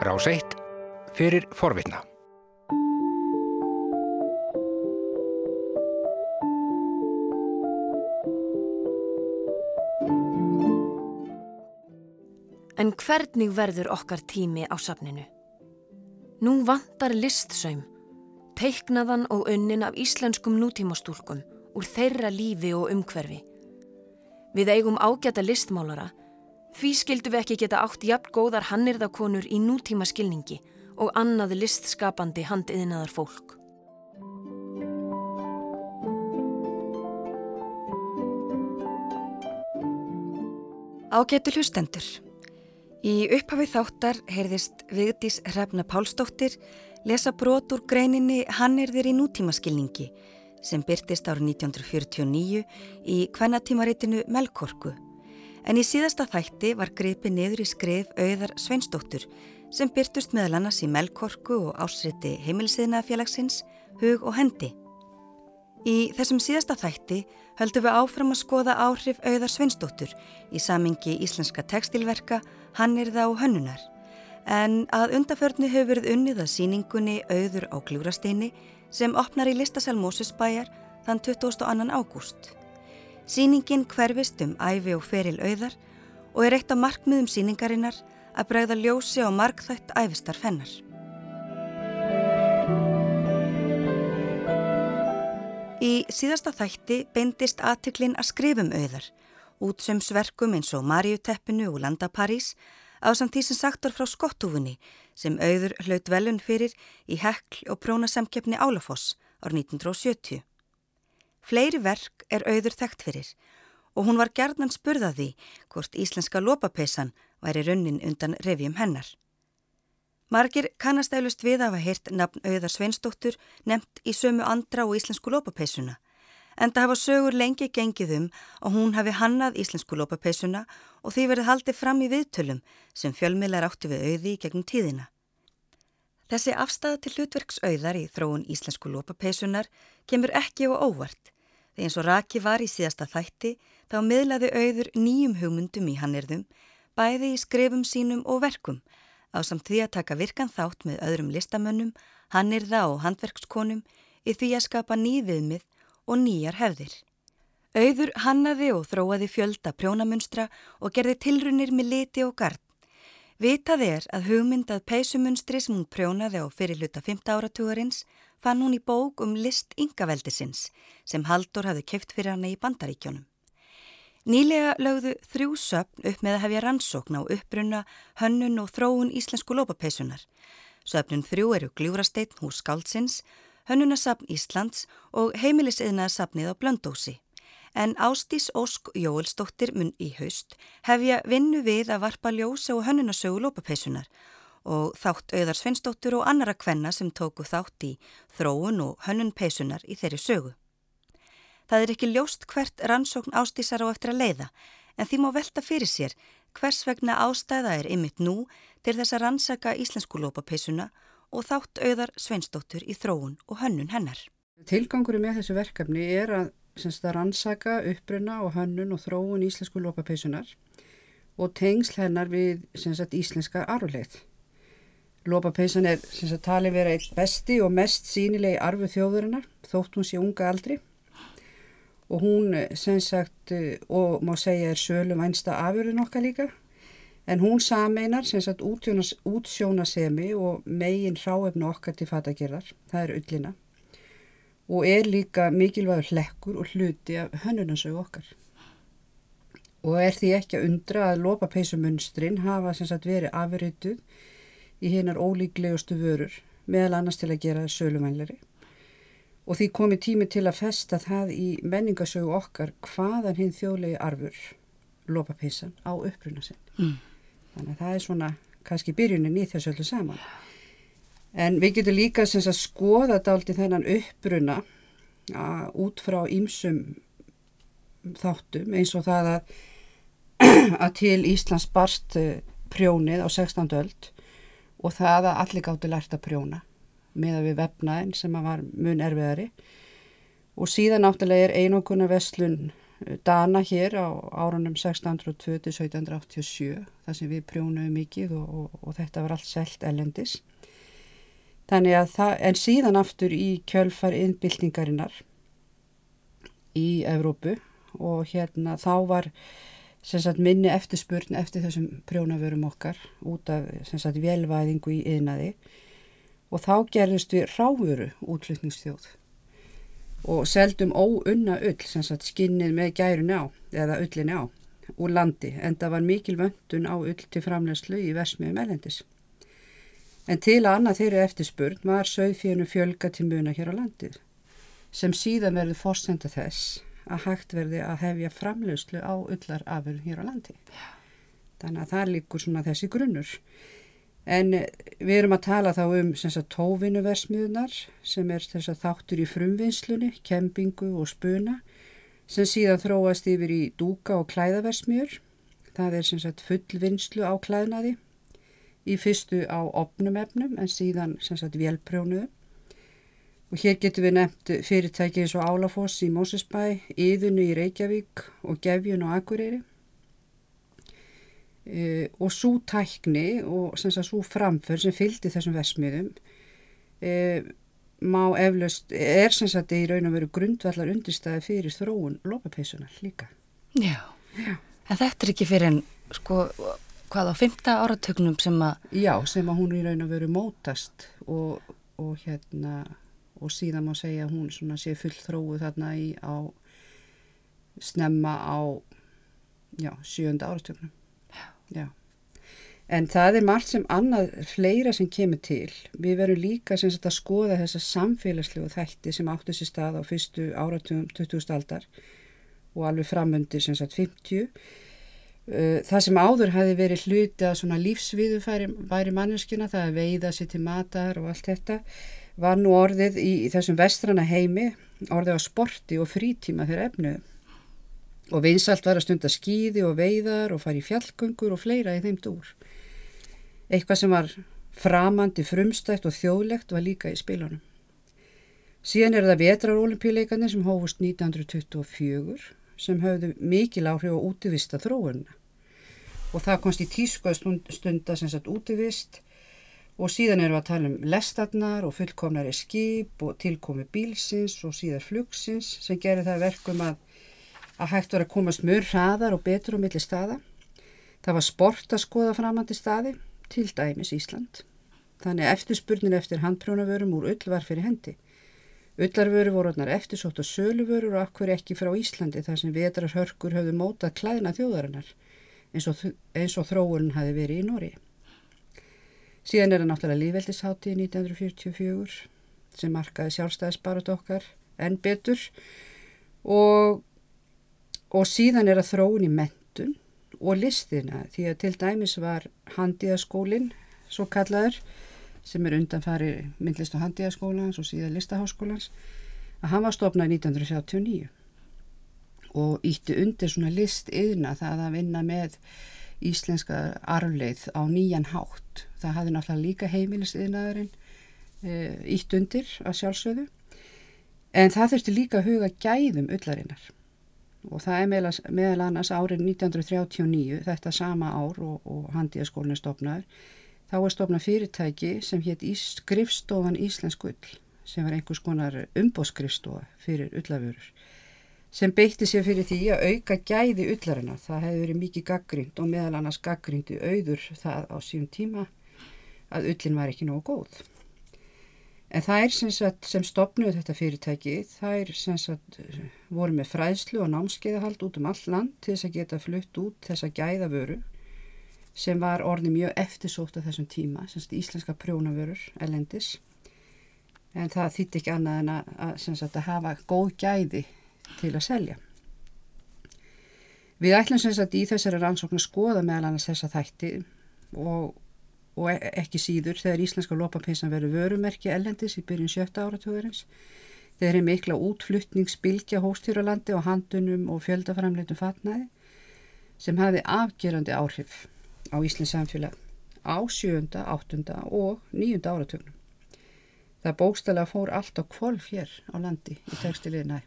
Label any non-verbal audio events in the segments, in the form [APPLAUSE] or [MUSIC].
Rás 1 fyrir forvitna. En hvernig verður okkar tími á safninu? Nú vantar listsaum, teiknaðan og unnin af íslenskum nútímastúlkum úr þeirra lífi og umhverfi. Við eigum ágæta listmálara, því skildu við ekki geta átt jafn góðar hannirðakonur í nútíma skilningi og annað listskapandi handiðinaðar fólk. Ágætu hlustendur. Í upphafið þáttar heyrðist Vigdís Hrefna Pálsdóttir lesa brot úr greininni Hannirðir í nútímaskilningi sem byrtist árið 1949 í kvennatímaritinu Melkorku. En í síðasta þætti var gripi niður í skrif auðar Sveinsdóttur sem byrtust meðal annars í Melkorku og ásriti heimilsiðnaðafélagsins Hug og Hendi. Í þessum síðasta þætti höldum við áfram að skoða áhrif auðar Sveinsdóttur í samingi íslenska tekstilverka, hannirða og hönnunar. En að undaförnu hefur verið unnið að síningunni auður á Gljúrasteini sem opnar í listasal Mósusbæjar þann 22. ágúst. Síningin hverfist um æfi og feril auðar og er eitt af markmiðum síningarinnar að bregða ljósi á markþætt æfistar fennar. Í síðasta þætti beindist aðtiklinn að skrifum auðar, útsömsverkum eins og Marjuteppinu og Landa París, á samt því sem sagtur frá skottúfunni sem auður hlaut velun fyrir í hekl og prónasemkjöfni Álafoss ár 1970. Fleiri verk er auður þekkt fyrir og hún var gerðnan spurðaði hvort íslenska lópapeisan væri runnin undan revjum hennar. Margir kannast eflust við hafa heyrt nafn auðar Sveinsdóttur nefnt í sömu andra og íslensku lópapeisuna. En það hafa sögur lengi gengið um að hún hafi hannað íslensku lópapeisuna og því verið haldið fram í viðtölum sem fjölmiðlar áttu við auði í gegnum tíðina. Þessi afstæða til hlutverks auðar í þróun íslensku lópapeisunar kemur ekki og óvart. Þegar og Raki var í síðasta þætti þá miðlaði auður nýjum hugmyndum í hannirðum bæði í skrifum sínum og verkum á samt því að taka virkan þátt með öðrum listamönnum, hannirða og handverkskonum í því að skapa nýviðmið og nýjar hefðir. Auður hannaði og þróaði fjölda prjónamunstra og gerði tilrunir með liti og gard. Vitað er að hugmyndað peysumunstri sem hún prjónaði á fyrirluta 15 áratúarins fann hún í bók um list yngaveldisins sem Haldur hafði keft fyrir hana í bandaríkjónum. Nýlega lögðu þrjú söpn upp með að hefja rannsókn á uppbrunna, hönnun og þróun íslensku lópapeisunar. Söpnun þrjú eru Gljúrasteinn hús Skáldsins, hönnunasapn Íslands og heimilisiðnaðasapnið á Blöndósi. En Ástís Ósk Jóelsdóttir mun í haust hefja vinnu við að varpa ljósa og hönnunasögu lópapeisunar og þátt auðar Sveinsdóttur og annara kvenna sem tóku þátt í þróun og hönnun peisunar í þeirri sögu. Það er ekki ljóst hvert rannsókn ástísar á eftir að leiða en því má velta fyrir sér hvers vegna ástæða er ymitt nú til þess að rannsaka íslensku lópapeisuna og þátt auðar Sveinsdóttur í þróun og hönnun hennar. Tilgangurum með þessu verkefni er að, að rannsaka uppbruna og hönnun og þróun íslensku lópapeisunar og tengsl hennar við sagt, íslenska arfuleið. Lópapeisan er talið verið eitt besti og mest sínilegi arfu þjóðurinnar þótt hún sé unga aldri. Og hún eh, sem sagt og má segja er sölum einsta afurðin okkar líka. En hún sameinar sem sagt útsjónasemi og megin ráefnu okkar til fatagerðar, það er öllina og er líka mikilvægur hlekkur og hluti af hönnunarsögu okkar og er því ekki að undra að lópapeisumunstrin hafa sem sagt verið afurðuð í hinnar ólíklegustu vörur meðal annars til að gera sölumænleri og því komi tími til að festa það í menningasögu okkar hvaðan hinn þjóðlegi arfur lópapeisan á uppruna sinn. Mm. Þannig að það er svona kannski byrjunin í þessu öllu saman. En við getum líka að skoða daldi þennan uppruna að, út frá ímsum þáttum eins og það að, [CLEARS THROAT] að til Íslands barst eh, prjónið á 16. öld og það að allir gáttu lært að prjóna meða við vefnaðin sem var mun erfiðari og síðan náttúrulega er einokunar vestlun Dana hér á árunum 1602-1787 þar sem við prjónuðum mikið og, og, og þetta var allt selt ellendis. Þannig að það, en síðan aftur í kjölfar innbyltingarinnar í Evrópu og hérna þá var sagt, minni eftirspurn eftir þessum prjónavörum okkar út af sagt, velvæðingu í yðnaði og þá gerðist við ráfuru útflutningsþjóð og seldum óunna ull, sagt skinnið með gærun á eða ullin á úr landi en það var mikil vöndun á ull til framlegslu í versmiðum elendis. En til að annað þeirri eftirspurn var sögfínu fjölga til muna hér á landið sem síðan verði fórsenda þess að hægt verði að hefja framlegslu á ullarafurinn hér á landi. Þannig að það líkur svona þessi grunnur. En við erum að tala þá um tóvinuversmiðunar sem er þess að þáttur í frumvinslunni, kempingu og spuna sem síðan þróast yfir í dúka og klæðaversmiður. Það er fullvinnslu á klæðnaði í fyrstu á opnumefnum en síðan sem sagt velprjónuðu. Og hér getur við nefnt fyrirtæki eins og Álafoss í Mósesbæ, Íðunu í Reykjavík og Gefjun og Akureyri. Uh, og svo tækni og svo framför sem fylgdi þessum versmiðum uh, má eflaust, er sem sagt í raun og veru grundvallar undirstæði fyrir þróun lópapeisunar líka Já, Já. en þetta er ekki fyrir en sko, hvað á fymta áratögnum sem að Já, sem að hún í raun og veru mótast og, og hérna og síðan má segja að hún svona sé full þróu þarna í á snemma á já, sjönda áratögnum Já. En það er margt sem annað fleira sem kemur til. Við verum líka sem sagt að skoða þessa samfélagslegu þætti sem áttu sér stað á fyrstu áratugum 20. aldar og alveg framundi sem sagt 50. Uh, það sem áður hafi verið hluti að svona lífsviðu væri manneskina, það að veiða sér til matar og allt þetta, var nú orðið í, í þessum vestrana heimi, orðið á sporti og frítíma fyrir efnuðum og vinsalt var að stunda skýði og veiðar og fara í fjallgöngur og fleira í þeim dúr. Eitthvað sem var framandi frumstætt og þjóðlegt var líka í spilunum. Síðan er það vetrarolimpíuleikarnir sem hófust 1924 sem höfðu mikil áhrif á útivista þróunna og það komst í tísku að stunda sem sagt útivist og síðan erum við að tala um lestarnar og fullkomnari skip og tilkomi bílsins og síðar flugsins sem gerir það verkum að að hægt var að komast mjög hraðar og betur á milli staða. Það var sport að skoða framandi staði, til dæmis Ísland. Þannig eftirspurnin eftir handprjónavörum úr ull var fyrir hendi. Ullarvöru voru orðnar eftirsótt og söluvörur og akkur ekki frá Íslandi þar sem vetrar hörkur höfðu mótað klæðina þjóðarinnar eins og, eins og þróunin hafi verið í Nóri. Síðan er það náttúrulega lífveldishátti 1944 sem markaði sjálfstæðisbarut okkar en betur og og síðan er að þróun í mentun og listina því að til dæmis var handíðaskólinn svo kallaður sem er undanfari myndlist og handíðaskólans og síðan listaháskólans að hann var stopnað 1979 og ítti undir svona list yðna það að vinna með íslenska arfleith á nýjan hátt. Það hafði náttúrulega líka heimilis yðnaðurinn ítt undir að sjálfsögðu. En það þurfti líka að huga gæðum ullarinnar. Og það er meðal, annars árið 1939, þetta sama ár og, og handíaskólinu stopnaður, þá er stopnað fyrirtæki sem hétt Skrifstofan Íslensk ull, sem var einhvers konar umbóðskrifstofa fyrir ullafurur, sem beitti sér fyrir því að auka gæði ullarinnar. Það hefði verið mikið gaggrind og meðal annars gaggrindi auður það á síum tíma að ullin var ekki nógu góð. En það er sem, sagt, sem stopnuð þetta fyrirtæki, það er sem sagt, voru með fræðslu og námskeiðahald út um all land til þess að geta flutt út þessa gæðavöru sem var orðið mjög eftirsótt á þessum tíma, sem sagt íslenska prjónavörur, elendis. En það þýtti ekki annað en að, að, sagt, að hafa góð gæði til að selja. Við ætlum sem sagt í þessari rannsókn að skoða meðal annars þessa þætti og og e- ekki síður þegar íslenska lópapinsan verður vörumerki ellendis í byrjun sjötta áratugurins. Þeir eru mikla útflutningsbilgja hóstýralandi og handunum og fjöldaframleitum fatnaði sem hafi afgerandi áhrif á Íslands samfélag á sjönda, áttunda og nýjunda áratugnum. Það bókstala fór allt á kvolf hér á landi í textiliðinæ.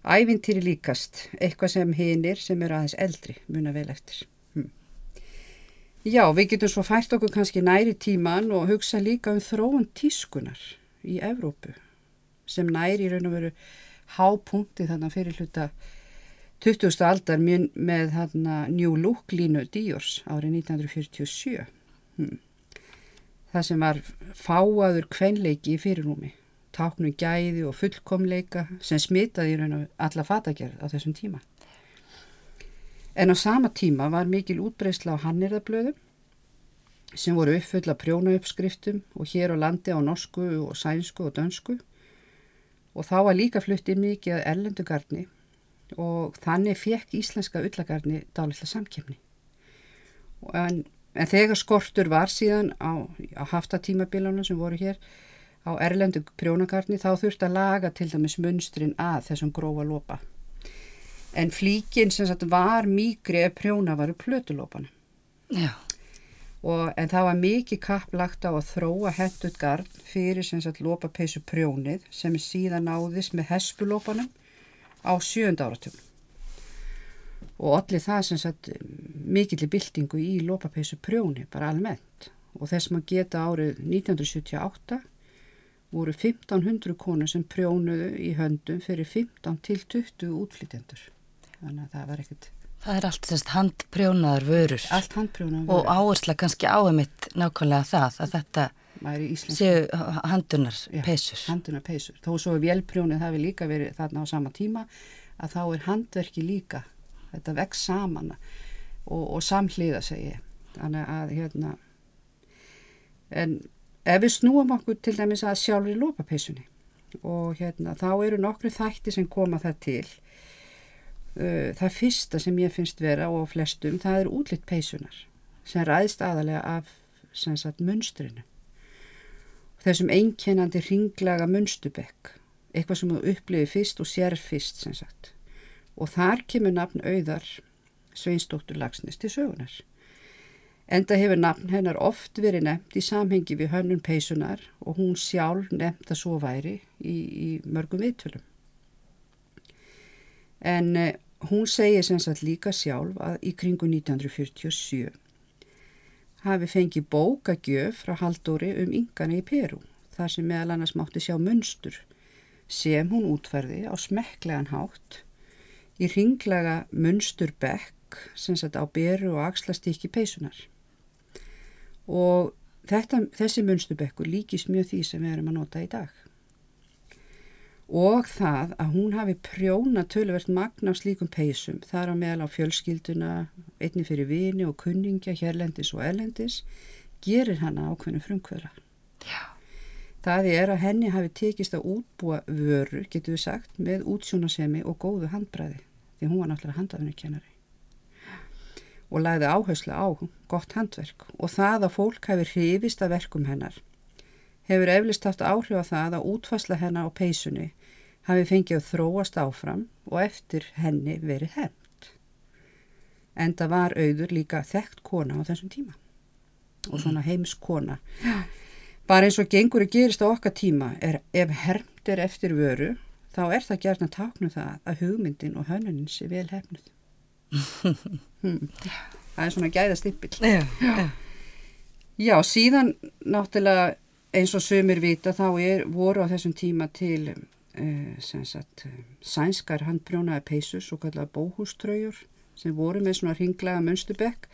Ævintýri líkast, eitthvað sem hinir sem eru aðeins eldri muna vel eftir. Hm. Já, við getum svo fært okkur kannski næri tíman og hugsa líka um þróun tískunar í Evrópu sem næri í raun og veru hápunkti þannig fyrir hluta 20. aldar með New Look línu Díors árið 1947. Hm. Það sem var fáaður kvenleiki í fyrirrúmi táknum gæði og fullkomleika sem smitaði í raun og alla fatagerð á þessum tíma. En á sama tíma var mikil útbreysla á hannirðablöðum sem voru uppfull af prjónauppskriftum og hér á landi á norsku og sænsku og dönsku og þá var líka fluttið mikið að erlendugarni og þannig fekk íslenska ullagarni dálitla samkjöfni. En, en þegar skortur var síðan á, á haftatímabilunum sem voru hér á erlendu prjónakarni þá þurft að laga til dæmis munstrin að þessum grófa lopa. En flíkin sem sagt var mýgri ef prjóna varu plötulópana. Já. Og, en það var mikið kapplagt á að þróa hendut garn fyrir sem sagt lópapeisu prjónið sem síðan náðist með hespulópanum á sjönda áratöfnum. Og allir það sem sagt mikill í byltingu í lópapeisu prjóni bara almennt. Og þess maður geta árið 1978 voru 1500 konur sem prjónuðu í höndum fyrir 15 til 20 útflytjendur. Þannig að það var ekkert... Það er allt semst handprjónaður vörur. Allt handprjónaður vörur. Og áhersla kannski áhemitt nákvæmlega það að þetta séu handunar peysur. Handunar peysur. Þó svo er vélprjónið það við líka verið þarna á sama tíma að þá er handverki líka. Þetta vex saman og, og samhliða segi. Þannig að hérna... En ef við snúum okkur til dæmis að sjálfur í lópapeisunni og hérna þá eru nokkru þætti sem koma það til. Uh, það fyrsta sem ég finnst vera og flestum það er útlitt peisunar sem ræðist aðalega af sagt munstrinu. Þessum einkennandi ringlaga munstubekk eitthvað sem þú upplifir fyrst og sér fyrst og þar kemur nafn auðar Sveinsdóttur Lagsnes til sögunar Enda hefur nafn hennar oft verið nefnt í samhengi við hönnun peisunar og hún sjálf nefnt að svo væri í, í mörgum viðtölum. En eh, hún segir sem sagt líka sjálf að í kringu 1947 hafi fengið bókagjöf frá Haldóri um yngana í Peru þar sem meðal annars mátti sjá munstur sem hún útferði á smekklegan hátt í ringlega munsturbekk sem sagt á beru og axlastíki peisunar og þetta, þessi munstubekkur líkist mjög því sem við erum að nota í dag. Og það að hún hafi prjóna tölverkt magna á slíkum peysum, þar á meðal á fjölskylduna, einni fyrir vini og kunningja, hérlendis og erlendis, gerir hana ákveðinu frumkvöðra. Já. Það er að henni hafi tekist að útbúa vöru, getur við sagt, með útsjónasemi og góðu handbræði, því hún var náttúrulega handafinu kennari og lagði áherslu á gott handverk og það að fólk hefur hrifist af verkum hennar hefur eflist haft áhrif að það að útfasla hennar á peysunni hafi fengið að þróast áfram og eftir henni verið hefnt. Enda var auður líka þekkt kona á þessum tíma og svona heims kona. Bara eins og gengur að gerist á okkar tíma er ef hermt er eftir vöru þá er það gert að takna það að hugmyndin og hönnunin sé vel hefnuð hmm. Það er svona gæðastippill já, já. já, síðan náttúrulega eins og sömur vita þá er, voru á þessum tíma til uh, sagt, sænskar handbrjónaði peysus og kallaða bóhúströjur sem voru með svona ringlega mönstubekk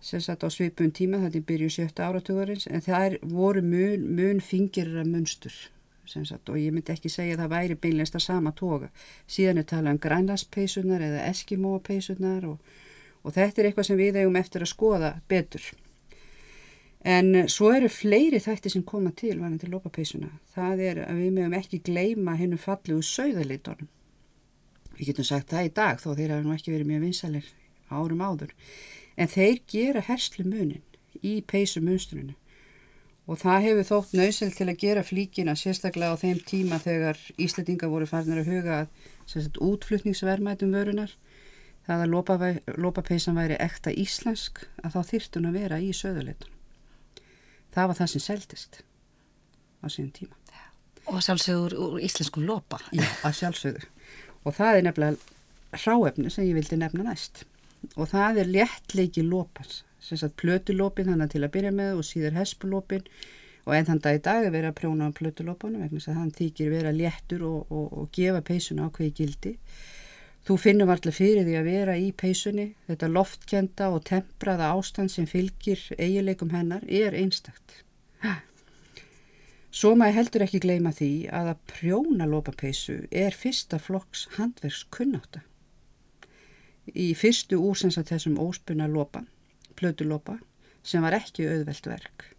sem satt á svipun tíma er byrju sjötta áratugurins en það voru mun, mun fingirra mönstur Sagt, og ég myndi ekki segja að það væri beinleist að sama toga. Síðan er talað um grænlaspeysunar eða eskimópeysunar og, og þetta er eitthvað sem við eigum eftir að skoða betur. En svo eru fleiri þætti sem koma til varðan til lópapeysuna. Það er að við mögum ekki gleima hennum fallegu sögðalitónum. Við getum sagt það í dag þó þeir hafa nú ekki verið mjög vinsalir árum áður. En þeir gera herslu munin í peysumunstrunu Og það hefur þótt nöysel til að gera flíkina sérstaklega á þeim tíma þegar Íslandinga voru farnir að huga að útflutningsverðmætum vörunar. Það að lópapeisan væri ekta íslensk að þá þyrtun að vera í söðuleitunum. Það var það sem seldist á síðan tíma. Og sjálfsögur úr íslenskum lópa. Já, að sjálfsögur. og það er nefnilega hráefni sem ég vildi nefna næst og það er léttleiki lópans sem sagt plötulópin þannig til að byrja með og síður hespulópin og enn þann dag í dag er verið að prjóna á plötulópanum vegna þess að hann þykir vera léttur og, og, og gefa peysuna ákveði gildi. Þú finnum alltaf fyrir því að vera í peysunni. Þetta loftkenda og tempraða ástand sem fylgir eigileikum hennar er einstakt. Svo maður heldur ekki gleyma því að að prjóna lópapeysu er fyrsta flokks handverks kunnáta. Í fyrstu úrsens að þessum óspunna lópa, plötulópa, sem var ekki auðvelt verk.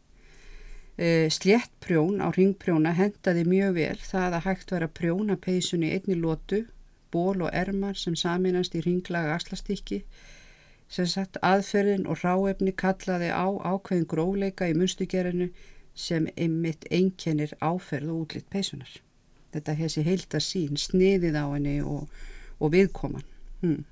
E, Slétt prjón á ringprjóna hendaði mjög vel það að hægt var að prjóna peysunni einni lótu, ból og ermar sem saminast í ringlaga aslastíki, sem sagt aðferðin og ráefni kallaði á ákveðin gróleika í munstugerinu sem einmitt einkennir áferð og útlitt peysunar. Þetta hessi heilta sín, sniðið á henni og, og viðkoman. Hmm.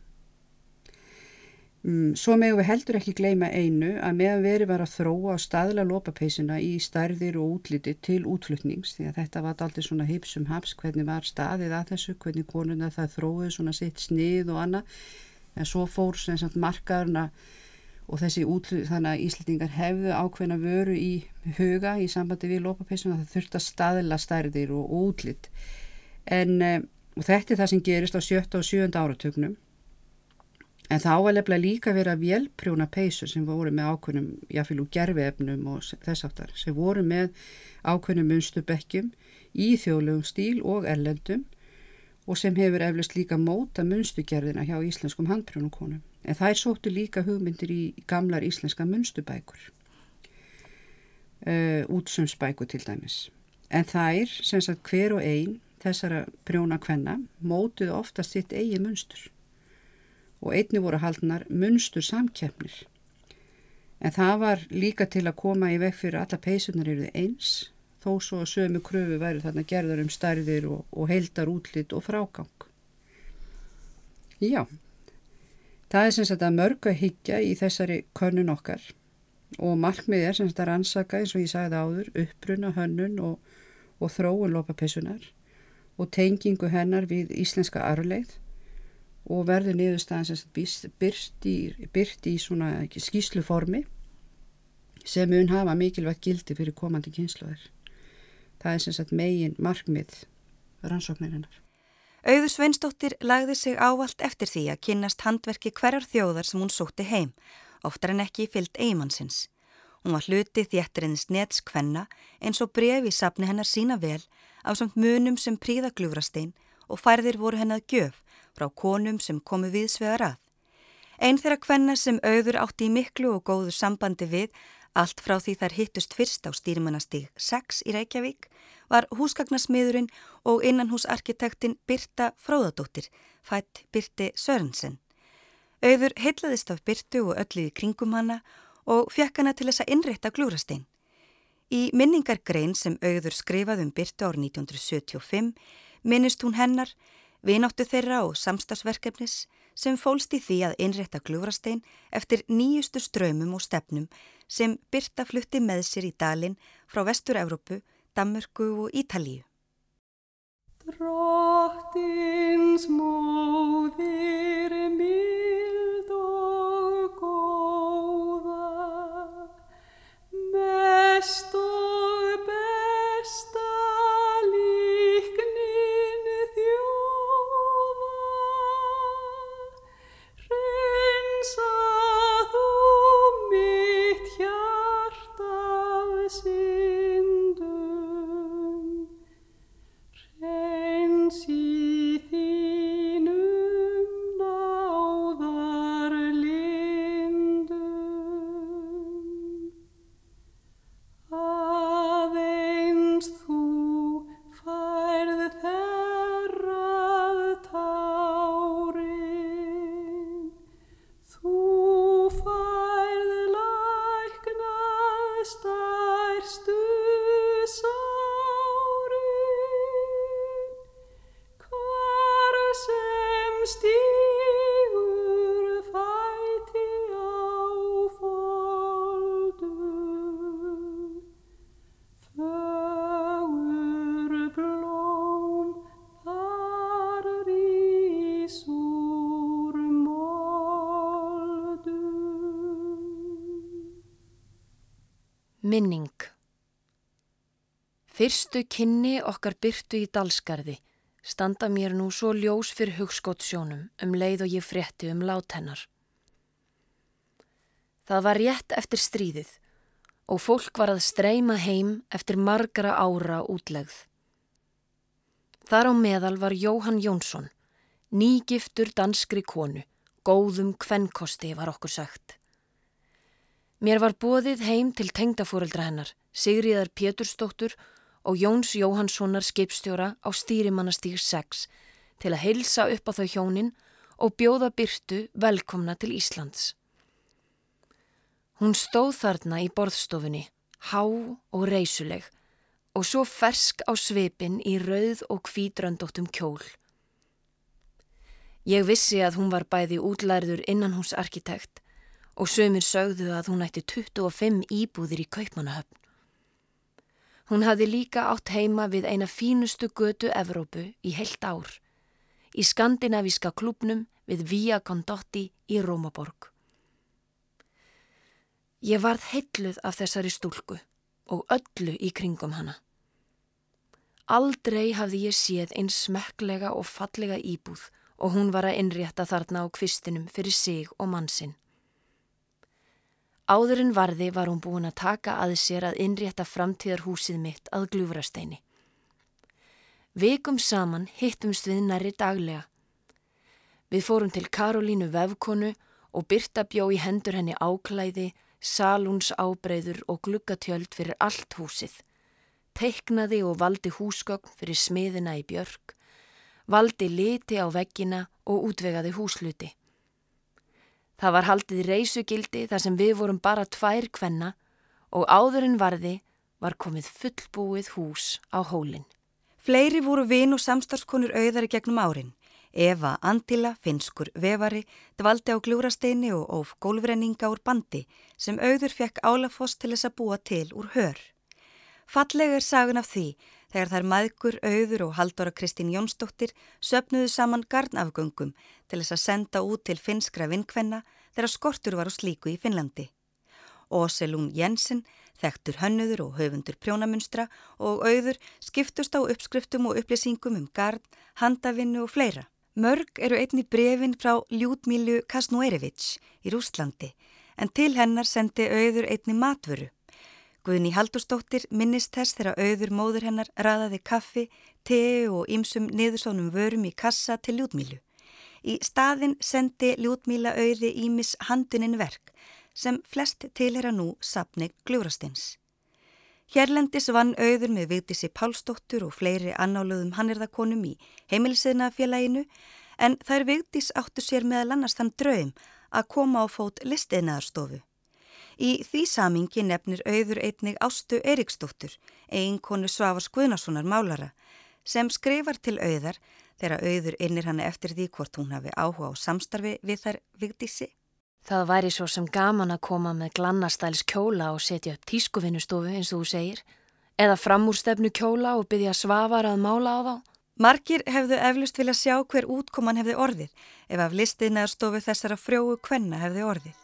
Mm, svo meðum við heldur ekki gleyma einu að meðan veri var að þróa á staðla lópapeysuna í stærðir og útliti til útflutnings því að þetta var aldrei svona hipsum haps hvernig var staðið að þessu, hvernig konuna það þróið svona sitt snið og annað. En svo fór sem sagt markaðurna og þessi útlut þannig að Íslandingar hefðu ákveðna vöru í huga í sambandi við lópapeysun að það þurft að staðla stærðir og útlitt en um, þetta er það sem gerist á sjötta og sjönda áratögnum en var lefnilega líka að vélprjóna peysu sem voru með ákveðnum jáfnvel úr gerfiefnum og þess aftar sem voru með ákveðnum munstubekkjum í þjóðlegum stíl og erlendum og sem hefur eflust líka móta munstugerðina hjá íslenskum handprjónukonum. En þær sóttu líka hugmyndir í gamlar íslenska munstubækur, uh, útsumsbækur til dæmis. En þær, sem sagt hver og einn þessara prjóna kvenna, mótuðu ofta sitt eigi munstur og einni voru haldnar munstur samkjefnir. En það var líka til að koma í vekk fyrir alla peysunar eruði eins þó svo að sömu kröfu væri þarna gerðar um stærðir og, og heildar útlitt og frágang. Já, það er sem sagt að mörgu að higgja í þessari könnun okkar og markmið er sem sagt að rannsaka eins og ég sagði áður uppbruna hönnun og, og þróun lópapessunar og tengingu hennar við íslenska arleið og verður niðurstaðan sem byrt í, byrt í svona skísluformi sem mun hafa mikilvægt gildi fyrir komandi kynsluðar. Það er sem sagt megin markmið rannsóknirinnar. Auður Sveinsdóttir lagði sig ávalt eftir því að kynnast handverki hverjar þjóðar sem hún sótti heim, oftar en ekki fyllt eigimannsins. Hún var hluti þéttriðins netskvenna eins og brefi sapni hennar sína vel á samt munum sem príða gljúrastein og færðir voru hennað gjöf frá konum sem komu við svegar að. Einn þeirra kvenna sem auður átti í miklu og góðu sambandi við Allt frá því þær hittust fyrst á stýrimannastíg 6 í Reykjavík var húsgagnasmiðurinn og innanhúsarkitektin Birta Fróðadóttir, fætt Birti Sörensen. Auður heitlaðist af Birtu og öllu í kringum hana og fekk hana til þess að innrétta glúrastein. Í minningargrein sem auður skrifað um Birtu árið 1975 minnist hún hennar, vináttu þeirra og samstagsverkefnis sem fólst í því að innrétta glúrastein eftir nýjustu ströymum og stefnum sem Birta flutti með sér í dalinn frá Vestur-Európu, Danmörku og Ítalíu. Drottins móðir mild Minning Fyrstu kynni okkar byrtu í dalskarði standa mér nú svo ljós fyrir hugskottsjónum um leið og ég frétti um látennar. Það var rétt eftir stríðið og fólk var að streyma heim eftir margara ára útlegð. Þar á meðal var Jóhann Jónsson, nýgiftur danskri konu, góðum kvennkosti var okkur sagt. Mér var bóðið heim til tengdafóreldra hennar, Sigriðar Pétursdóttur og Jóns Jóhanssonar skipstjóra á stýrimannastík 6 til að heilsa upp á þau hjónin og bjóða byrtu velkomna til Íslands. Hún stóð þarna í borðstofunni, há og reysuleg og svo fersk á svipin í rauð og kvítröndóttum kjól. Ég vissi að hún var bæði útlærður innan hús arkitekt og sömur sögðu að hún ætti 25 íbúðir í Kaupmannahöfn. Hún hafði líka átt heima við eina fínustu götu Evrópu í heilt ár, í skandinavíska klubnum við Via Condotti í Rómaborg. Ég varð heitluð af þessari stúlku og öllu í kringum hana. Aldrei hafði ég séð eins smekklega og fallega íbúð og hún var að innrétta þarna á kvistinum fyrir sig og mannsinn. Áðurinn varði var hún búin að taka að sér að innrétta framtíðarhúsið mitt að glúfrasteini. Vikum saman hittumst við næri daglega. Við fórum til Karolínu vefkonu og Birta bjó í hendur henni áklæði, salúns ábreyður og gluggatjöld fyrir allt húsið. Teiknaði og valdi húsgögn fyrir smiðina í björg, valdi liti á veggina og útvegaði húsluti. Það var haldið reysugildi þar sem við vorum bara tvær kvenna og áðurinn varði var komið fullbúið hús á hólinn. Fleiri voru vin og samstarfskonur auðari gegnum árin. Eva Andila, finskur vevari, dvaldi á gljúrasteini og óf gólfrenninga úr bandi sem auður fekk álafoss til þess að búa til úr hör. Fallega er sagun af því þegar þær maðgur, auður og haldóra Kristín Jónsdóttir söpnuðu saman garnafgöngum til þess að senda út til finskra vinkvenna þegar skortur var á slíku í Finnlandi. Óselún Jensen, þekktur hönnuður og höfundur prjónamunstra og auður skiptust á uppskriftum og upplýsingum um garn, handavinnu og fleira. Mörg eru einni brefin frá Ljúdmílu Kasnuerevits í Rústlandi en til hennar sendi auður einni matvöru. Guðni Haldurstóttir minnist þess þegar auður móður hennar raðaði kaffi, tei og ýmsum niðursónum vörum í kassa til Ljúdmílu. Í staðin sendi Ljúdmíla auði Ímis handuninn verk sem flest tilhera nú sapni Glúrastins. Hérlendis vann auður með Vigdísi Pálsdóttur og fleiri annáluðum hannirðakonum í heimilisiðna félaginu en þær Vigdís áttu sér meðal annars þann draum að koma á fót listiðnaðarstofu. Í því samingi nefnir auður einnig Ástu Eriksdóttur, eiginkonu Svavars Guðnasonar málara, sem skrifar til auðar þegar auður innir hann eftir því hvort hún hafi áhuga á samstarfi við þær vigdísi. Það væri svo sem gaman að koma með glannastæls kjóla og setja upp tískuvinnustofu eins og þú segir, eða framúrstefnu kjóla og byggja svafar að mála á þá. Margir hefðu eflust vilja sjá hver útkoman hefði orðið ef af listiðnaðarstofu þessara frjóu kvenna hefði orðið.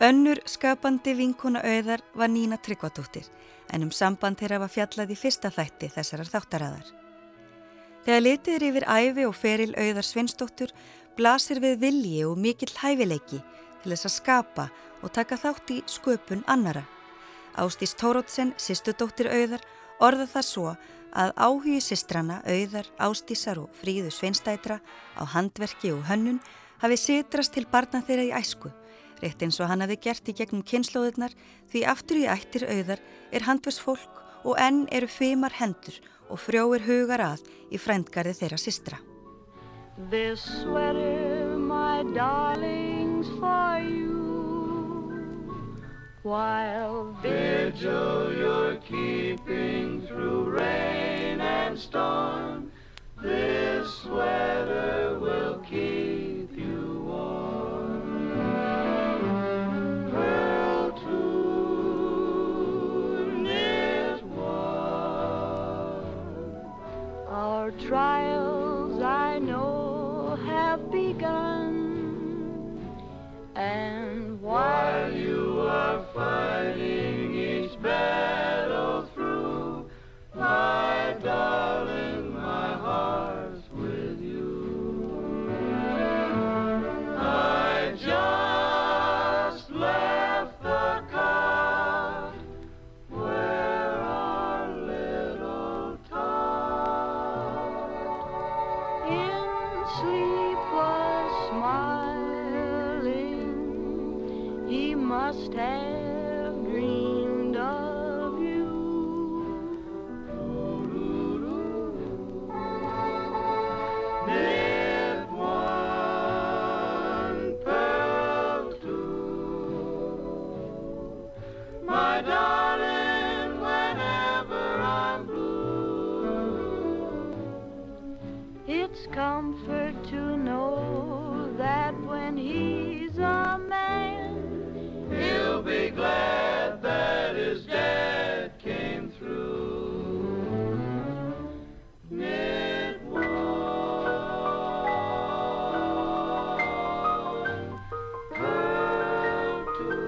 Önnur skapandi vinkona auðar var Nína Tryggvadóttir en um samband þeirra var fjallað í fyrsta þætti þessarar þáttaræðar. Þegar litið er yfir æfi og feril auðar Svinsdóttur blasir við vilji og mikill hæfileiki til þess að skapa og taka þátt í sköpun annara. Ástís Tórótsen, sýstudóttir auðar, orða það svo að áhugi sýstrana, auðar, ástísar og fríðu Svinstætra á handverki og hönnun hafi sitrast til barna þeirra í æsku, rétt eins og hann hafi gert í gegnum kynnslóðurnar því aftur í ættir auðar er handversfólk og enn eru feimar hendur og frjóir hugar að í frændgarði þeirra sistra. This sweater, my darlings, for you While vigil you're keeping through rain and storm This sweater will keep know that when he's a man, he'll be glad that his dad came through. Ned one, Pearl two.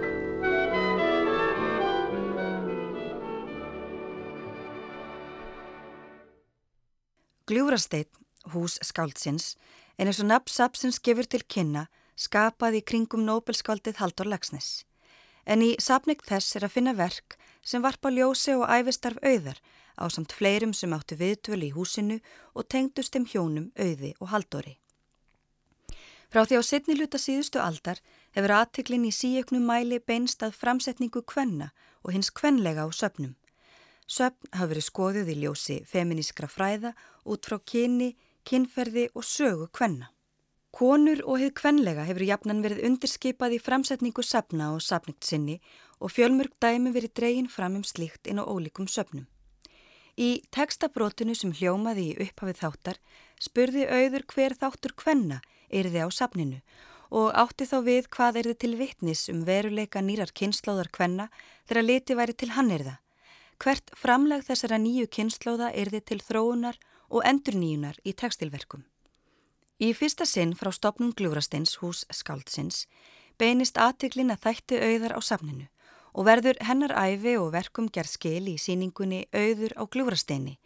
Gljúrasteinn hús skáldsins en eins og nafnsapsins gefur til kynna, skapaði í kringum Nobelskaldið Haldur Lagsnes. En í sapning þess er að finna verk sem varpa ljósi og æfistarf auðar á samt fleirum sem áttu viðtölu í húsinu og tengdust þeim hjónum auði og haldóri. Frá því á setni luta síðustu aldar hefur aðtiklinn í síöknum mæli beinst að framsetningu kvenna og hins kvenlega á söpnum. Söpn hafa verið skoðuð í ljósi feminískra fræða út frá kyni, kynferði og sögu kvenna. Konur og heið kvenlega hefur jafnan verið undirskipað í framsetningu sapna og sapningt sinni og fjölmörg dæmi verið dregin fram um slíkt inn á ólíkum söpnum. Í textabrótinu sem hljómaði í upphafið þáttar spurði auður hver þáttur kvenna yrði á sapninu og átti þá við hvað erði til vittnis um veruleika nýrar kynnslóðar kvenna þegar liti væri til hannirða. Hvert framleg þessara nýju kynnslóða erði til þróunar og endurníunar í textilverkum. Í fyrsta sinn frá stopnum Gljúrastins hús Skaldsins beinist aðtiklin að þætti auðar á sapninu og verður hennar æfi og verkum gerð skil í síningunni Auður á Gljúrasteini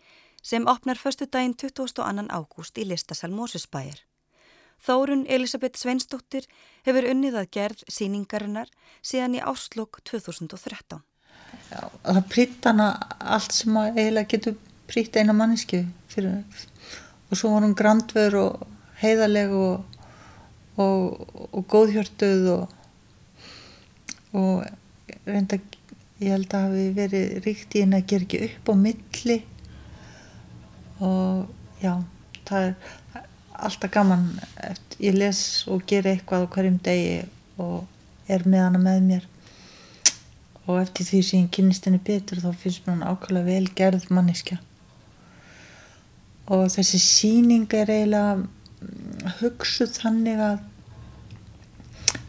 sem opnar förstu daginn 22. ágúst í listasal Mósusbæjar. Þórun Elisabeth Sveinsdóttir hefur unnið að gerð síningarinnar síðan í áslokk 2013. Já, það prýtt hana allt sem að eiginlega getur prýtt eina manniski fyrir og svo var hún grandver og heiðaleg og, og, og góðhjörtuð og, og reynda ég held að hafi verið ríkt í henni að gera ekki upp á milli. Og já, það er alltaf gaman ég les og ger eitthvað á hverjum degi og er með hana með mér. Og eftir því sem ég kynist henni betur þá finnst mér hann ákveðlega vel gerð manniska og þessi síning er eiginlega mm, hugsuð þannig að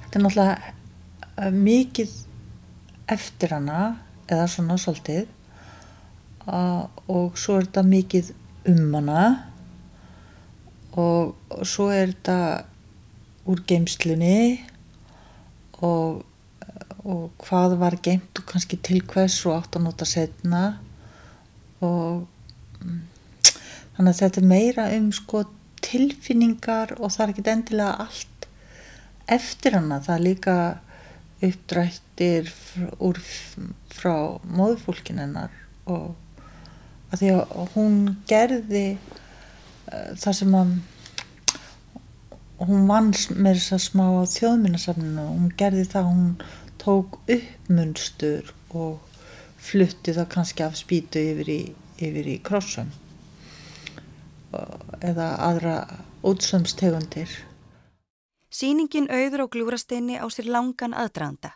þetta er náttúrulega eh, mikið eftir hana eða svona svolítið og svo er þetta mikið um hana. Og, svo er þetta úr geimslunni og, og hvað var geimt og kannski til hvers og átt að nota setna og mm, þannig að þetta er meira um sko tilfinningar og það er ekki endilega allt eftir hana. Það er líka uppdrættir úr frá móðfólkinennar og að því að hún gerði Eh, þar sem að hún vann með þess að smá á þjóðminnarsafninu hún gerði það, hún tók upp munstur og flutti það kannski af spýtu yfir í, í krossum eða aðra útsömstegundir. Sýningin auður á Glúrasteini á sér langan aðdraðanda.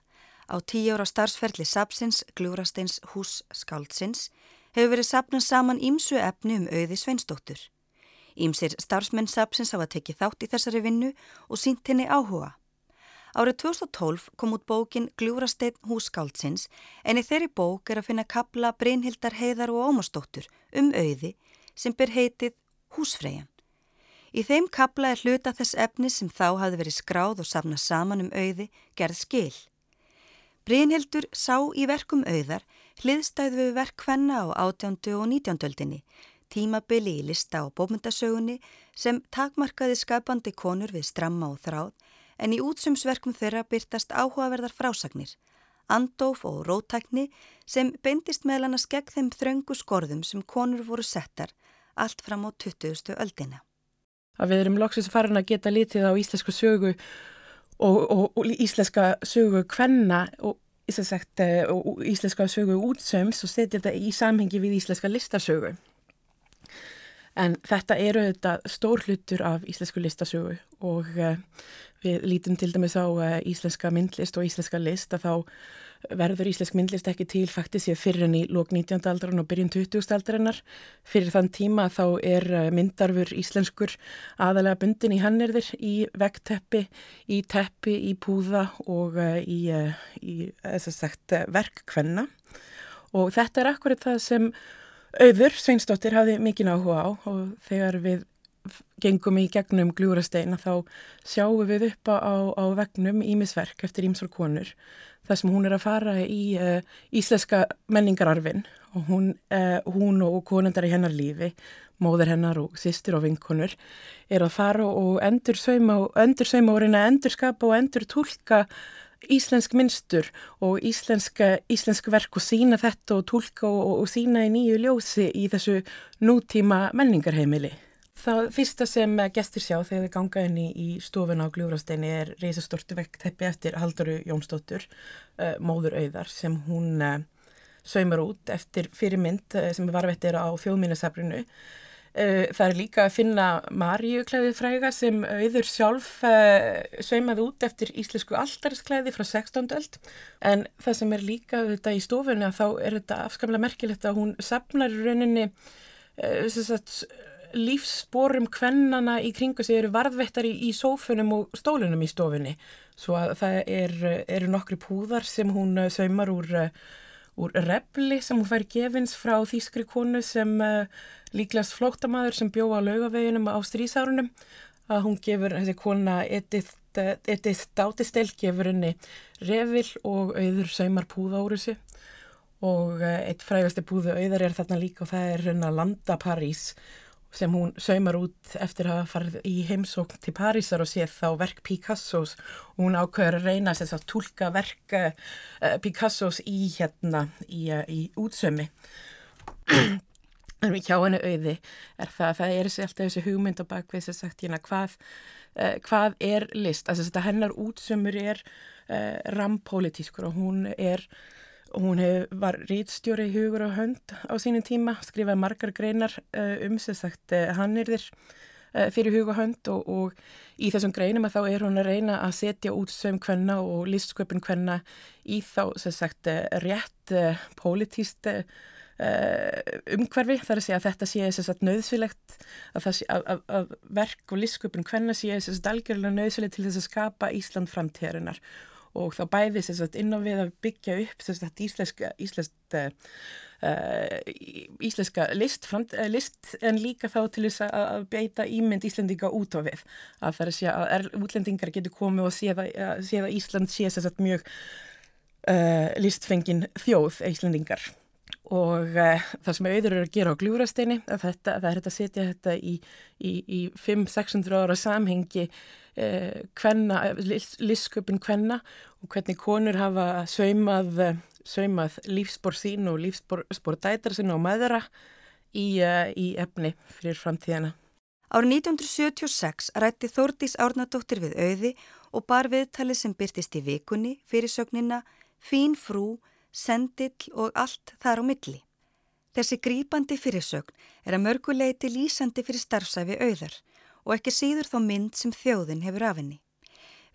Á tíu ára starfsferðli Sapsins, Glúrasteins hús Skáldsins, hefur verið sapnað saman ímsu efni um auði Sveinsdóttur. Ímsir starfsmennsapsins hafa tekið þátt í þessari vinnu og sínt henni áhuga. Árið 2012 kom út bókin Gljúrasteinn hússkáldsins en í þeirri bók er að finna kabla Brynhildar heiðar og ómastóttur um auði sem ber heitið Húsfreyjan. Í þeim kabla er hluta þess efni sem þá hafi verið skráð og safna saman um auði gerð skil. Brynhildur sá í verkum auðar hliðstæðu við verk hvenna á átjándu og nítjándöldinni tímabili í lista og bómyndasögunni sem takmarkaði skapandi konur við stramma og þráð en í útsumsverkum þeirra byrtast áhugaverðar frásagnir, andóf og rótækni sem beindist meðal annars gegn þeim þröngu skorðum sem konur voru settar allt fram á 20. öldina. Að við erum loksins farin að geta litið á íslensku sögu og, og, og íslenska sögu hvenna og Sagt, eh, íslenska sögu útsöms og setja þetta í samhengi við íslenska listasögu. En þetta eru þetta stór hlutur af íslensku listasögu og uh, við lítum til dæmis á uh, íslenska myndlist og íslenska list að þá verður íslensk myndlist ekki til faktis ég fyrir henni lók 19. aldran og byrjun 20. aldarinnar. Fyrir þann tíma þá er uh, myndarfur íslenskur aðalega bundin í hannirðir í vegteppi, í teppi, í púða og í, í sagt, verkkvenna og þetta er akkurat það sem Auður Sveinsdóttir hafði mikinn áhuga á og þegar við gengum í gegnum gljúrasteina þá sjáum við upp á, á vegnum ímisverk eftir ímsar konur þar sem hún er að fara í uh, íslenska menningararfin og hún, uh, hún og konundar í hennar lífi, móður hennar og sýstir og vinkonur er að fara og endur sauma og endur sauma og reyna að endur skapa og endur tólka íslensk minnstur og íslenska, íslensk verk og sína þetta og tólka og, og sína í nýju ljósi í þessu nútíma menningarheimili. Það fyrsta sem gestur sjá þegar þið ganga inn í, í stofuna á Gljúrasteini er reysastortu vekkteppi eftir Haldaru Jónsdóttur, uh, móður auðar, sem hún uh, saumar út eftir fyrirmynd uh, sem varvettir á þjóðmínasafrinu. Það er líka að finna Maríuklæði fræga sem auður sjálf saumaði út eftir íslensku alltarisklæði frá 16. öld en það sem er líka þetta í stofuna þá er þetta afskamlega merkilegt að hún sapnar í rauninni sagt, lífsborum kvennana í kringu sig eru varðvettar í, sófunum og stólunum í stofunni. Svo að það er, eru nokkri púðar sem hún uh, saumar úr, uh, úr repli sem hún fær gefins frá þýskri konu sem uh, líklegast flóttamaður sem bjóða á laugaveginum á strísárunum að hún gefur þessi kona Edith, Edith Dátistel gefur henni revil og auður saumar púða úr þessu. Og eitt frægasti púðu auðar er þarna líka og það er hennar Landa París sem hún saumar út eftir að fara í heimsókn til Parísar og sé þá verk Picassos. Og hún ákveður að reyna að tólka verk uh, Picassos í hérna í, uh, í útsömi. En við hjá henni auði. Er það að það er alltaf þessi hugmynd á bakvið sem sagt hérna hvað, uh, hvað er list, þetta hennar útsömur er rampolítískur og hún er Hún hef, var rítstjóri í hugur og hönd á sínum tíma, skrifaði margar greinar uh, um sem sagt uh, hannirðir uh, fyrir hug og hönd og, og í þessum greinum að þá er hún að reyna að setja út sögum hvenna og listsköpun hvenna í þá sem sagt rétt pólitíst umhverfi. Þar að segja að þetta sé sem sagt nöðsvilegt að, sé, að, að, verk og listsköpun hvenna sé sem sagt algjörlega nöðsvilegt til þess að skapa Ísland framtíðarinnar og þá bæði sagt, inn á við að byggja upp sagt, íslenska, íslenska, uh, íslenska list, framt, uh, list en líka þá til þess að beita ímynd Íslendinga út á við. Að það er að segja að er, útlendingar getur komið og séða sé að Ísland sé sagt, mjög uh, listfengin þjóð Íslendingar og uh, það sem auður eru að gera á gljúrasteini þetta, það er þetta að setja þetta í, í, í 500-600 ára samhengi uh, kvenna, listsköpun kvenna og hvernig konur hafa saumað, saumað lífsbór sín og lífsbór dætar sín og maðura í, uh, í efni fyrir framtíðana. Árið 1976 rætti Þórdís Árnadóttir við auði og bar viðtali sem byrtist í vikunni fyrir sögnina Fín frú sendill og allt þar á milli. Þessi grípandi fyrirsögn er að mörguleiti lýsandi fyrir starfsæfi auðar og ekki síður þó mynd sem þjóðin hefur af henni.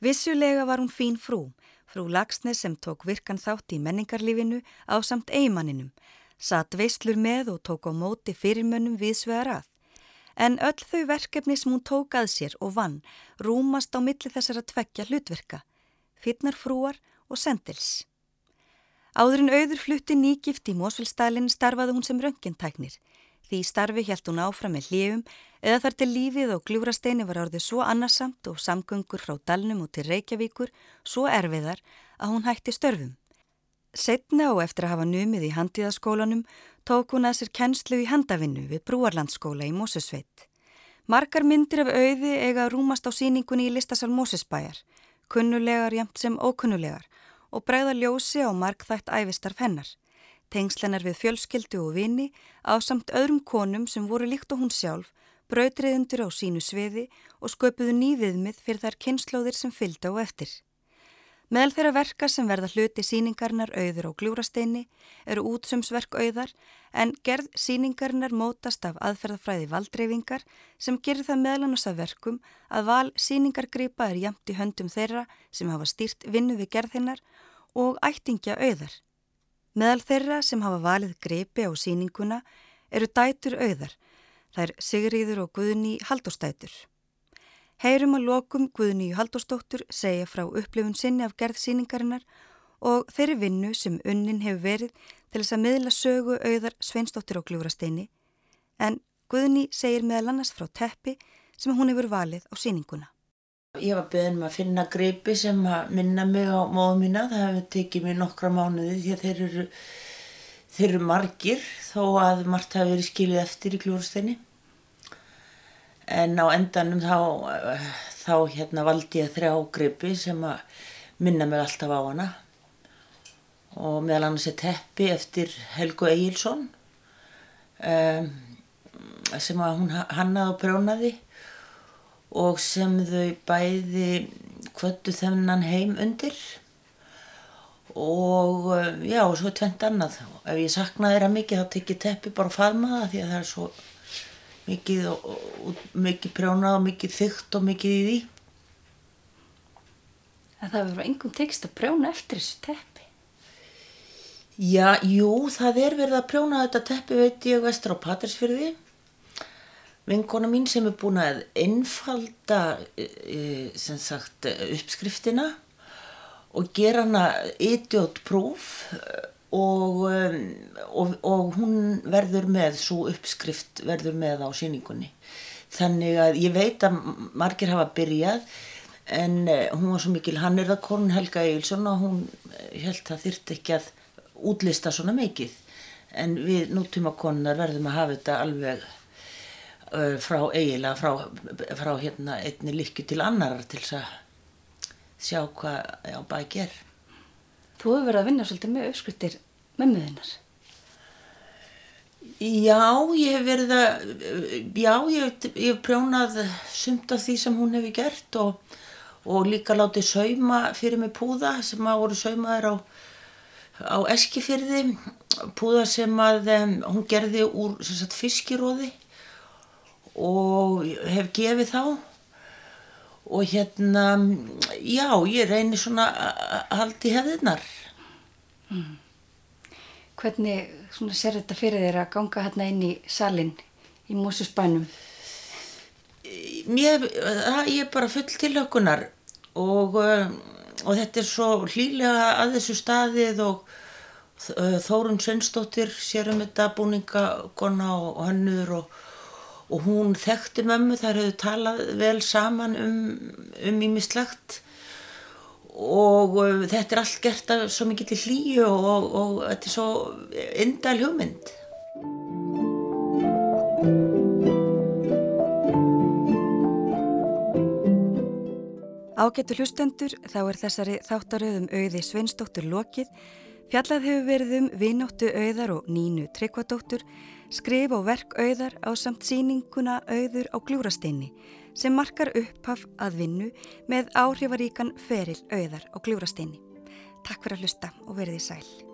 Vissulega var hún fín frú, frú Lagsnes sem tók virkan þátt í menningarlífinu á samt eigimanninum, satt veislur með og tók á móti fyrirmönnum viðsvegar að. En öll þau verkefni sem hún tók að sér og vann rúmast á milli þessara tveggja hlutverka, fyrnarfrúar og sendils. Áðurinn auður flutti nýgift í Mósfélstælinn starfaði hún sem röngintæknir. Því starfi hjælt hún áfram með hljöfum eða þar til lífið og gljúrasteini var orðið svo annarsamt og samgöngur frá Dalnum og til Reykjavíkur svo erfiðar að hún hætti störfum. Setna og eftir að hafa numið í handíðaskólanum tók hún að sér kennslu í handavinnu við Brúarlandsskóla í Mósusveit. Margar myndir af auði eiga rúmast á síningunni í listasal Mósusbæjar, kunnulegar jæmt sem ókunnulegar og bregða ljósi á markþætt æfistarf hennar. Tengslennar við fjölskyldu og vini á samt öðrum konum sem voru líkt og hún sjálf, brautriðundur á sínu sviði og sköpuðu nýviðmið fyrir þær kynnslóðir sem fylgda og eftir. Meðal þeirra verka sem verða hluti síningarnar auður og gljúrasteini eru útsumsverk auðar en gerð síningarnar mótast af aðferðafræði valdreyfingar sem gerir það meðlanus af verkum að val síningargripa er jamt í höndum þeirra sem hafa stýrt vinnu við gerðinnar og ættingja auðar. Meðal þeirra sem hafa valið gripi á síninguna eru dætur auðar, þær Sigriður og Guðni Haldóstætur. Heyrum að lokum Guðnýju Haldurstóttur segja frá upplifun sinni af gerðsýningarinnar og þeirri vinnu sem unnin hefur verið til þess að miðla sögu auðar Sveinstóttir á Gljúrasteini en Guðni segir meðal annars frá teppi sem hún hefur valið á síninguna. Ég var beðin með að finna greipi sem að minna mig á móðu mína. Það hefur tekið mér nokkra mánuði því að þeir eru, þeir eru margir þó að margt hafi verið skilið eftir í klúrsteinni. En á endanum þá, þá hérna valdi ég þrjá greipi sem að minna mig alltaf á hana. Og meðal annars er teppi eftir Helgu Egilson um, sem að hún hannaði og prjónaði og sem þau bæði kvöttu þennan heim undir og eh, já, og svo tvent annað. Ef ég saknaði þeirra mikið þá tekið teppi bara að faðma það því að það er svo mikið, mikið prjónað og mikið þygt og mikið í því. En það verður engum tekst að prjóna eftir þessu teppi. Já, jú, það er verið að prjóna þetta teppi veit ég vestur á Patrísfyrði vinkona mín sem er búin að einfalda e, e, sem sagt uppskriftina og gera hana idiot proof og, og, og hún verður með, svo uppskrift verður með á síningunni. Þannig að ég veit að margir hafa byrjað en e, hún var svo mikil, hann er það konun Helga Eilsson og hún held að þyrrt ekki að útlista svona mikið. En við nútíma konunar verðum að hafa þetta alveg Uh, frá eiginlega frá, frá hérna einni likku til annar til að sjá hvað á bæk er Þú hefur verið að vinna svolítið með uppskriftir mömmuðinnar Já, ég hef verið að já, ég hef prjónað sumt af því sem hún hefur gert og, og líka látið sauma fyrir mig púða sem að voru saumaður á, á eskifyrði púða sem að um, hún gerði úr sagt, fiskiróði og hef gefið þá og hérna, já, ég reynir svona að halda í hefðirnar. Mm. Hvernig ser þetta fyrir þér að ganga hérna inn í salin í Mósusbænum? Mér, það, er bara full tilökunar og, og þetta er svo hlýlega að þessu staðið og Þórun Svensdóttir sér um þetta búningagonna og hannur og og hún þekkti mömmu, þær höfðu talað vel saman um ímislegt um og uh, þetta er allt gert af svo mikið til hlýju og, og, og þetta er svo indæl hugmynd. Ágættu hlustendur þá er þessari þáttaröðum auði Sveinsdóttur lokið. Fjallað hefur verið um vinóttu auðar og nínu tryggvadóttur skrif og verk auðar á samt síninguna auður á gljúrasteinni sem markar upphaf að vinnu með áhrifaríkan feril auðar á gljúrasteinni. Takk fyrir að hlusta og verið í sæl.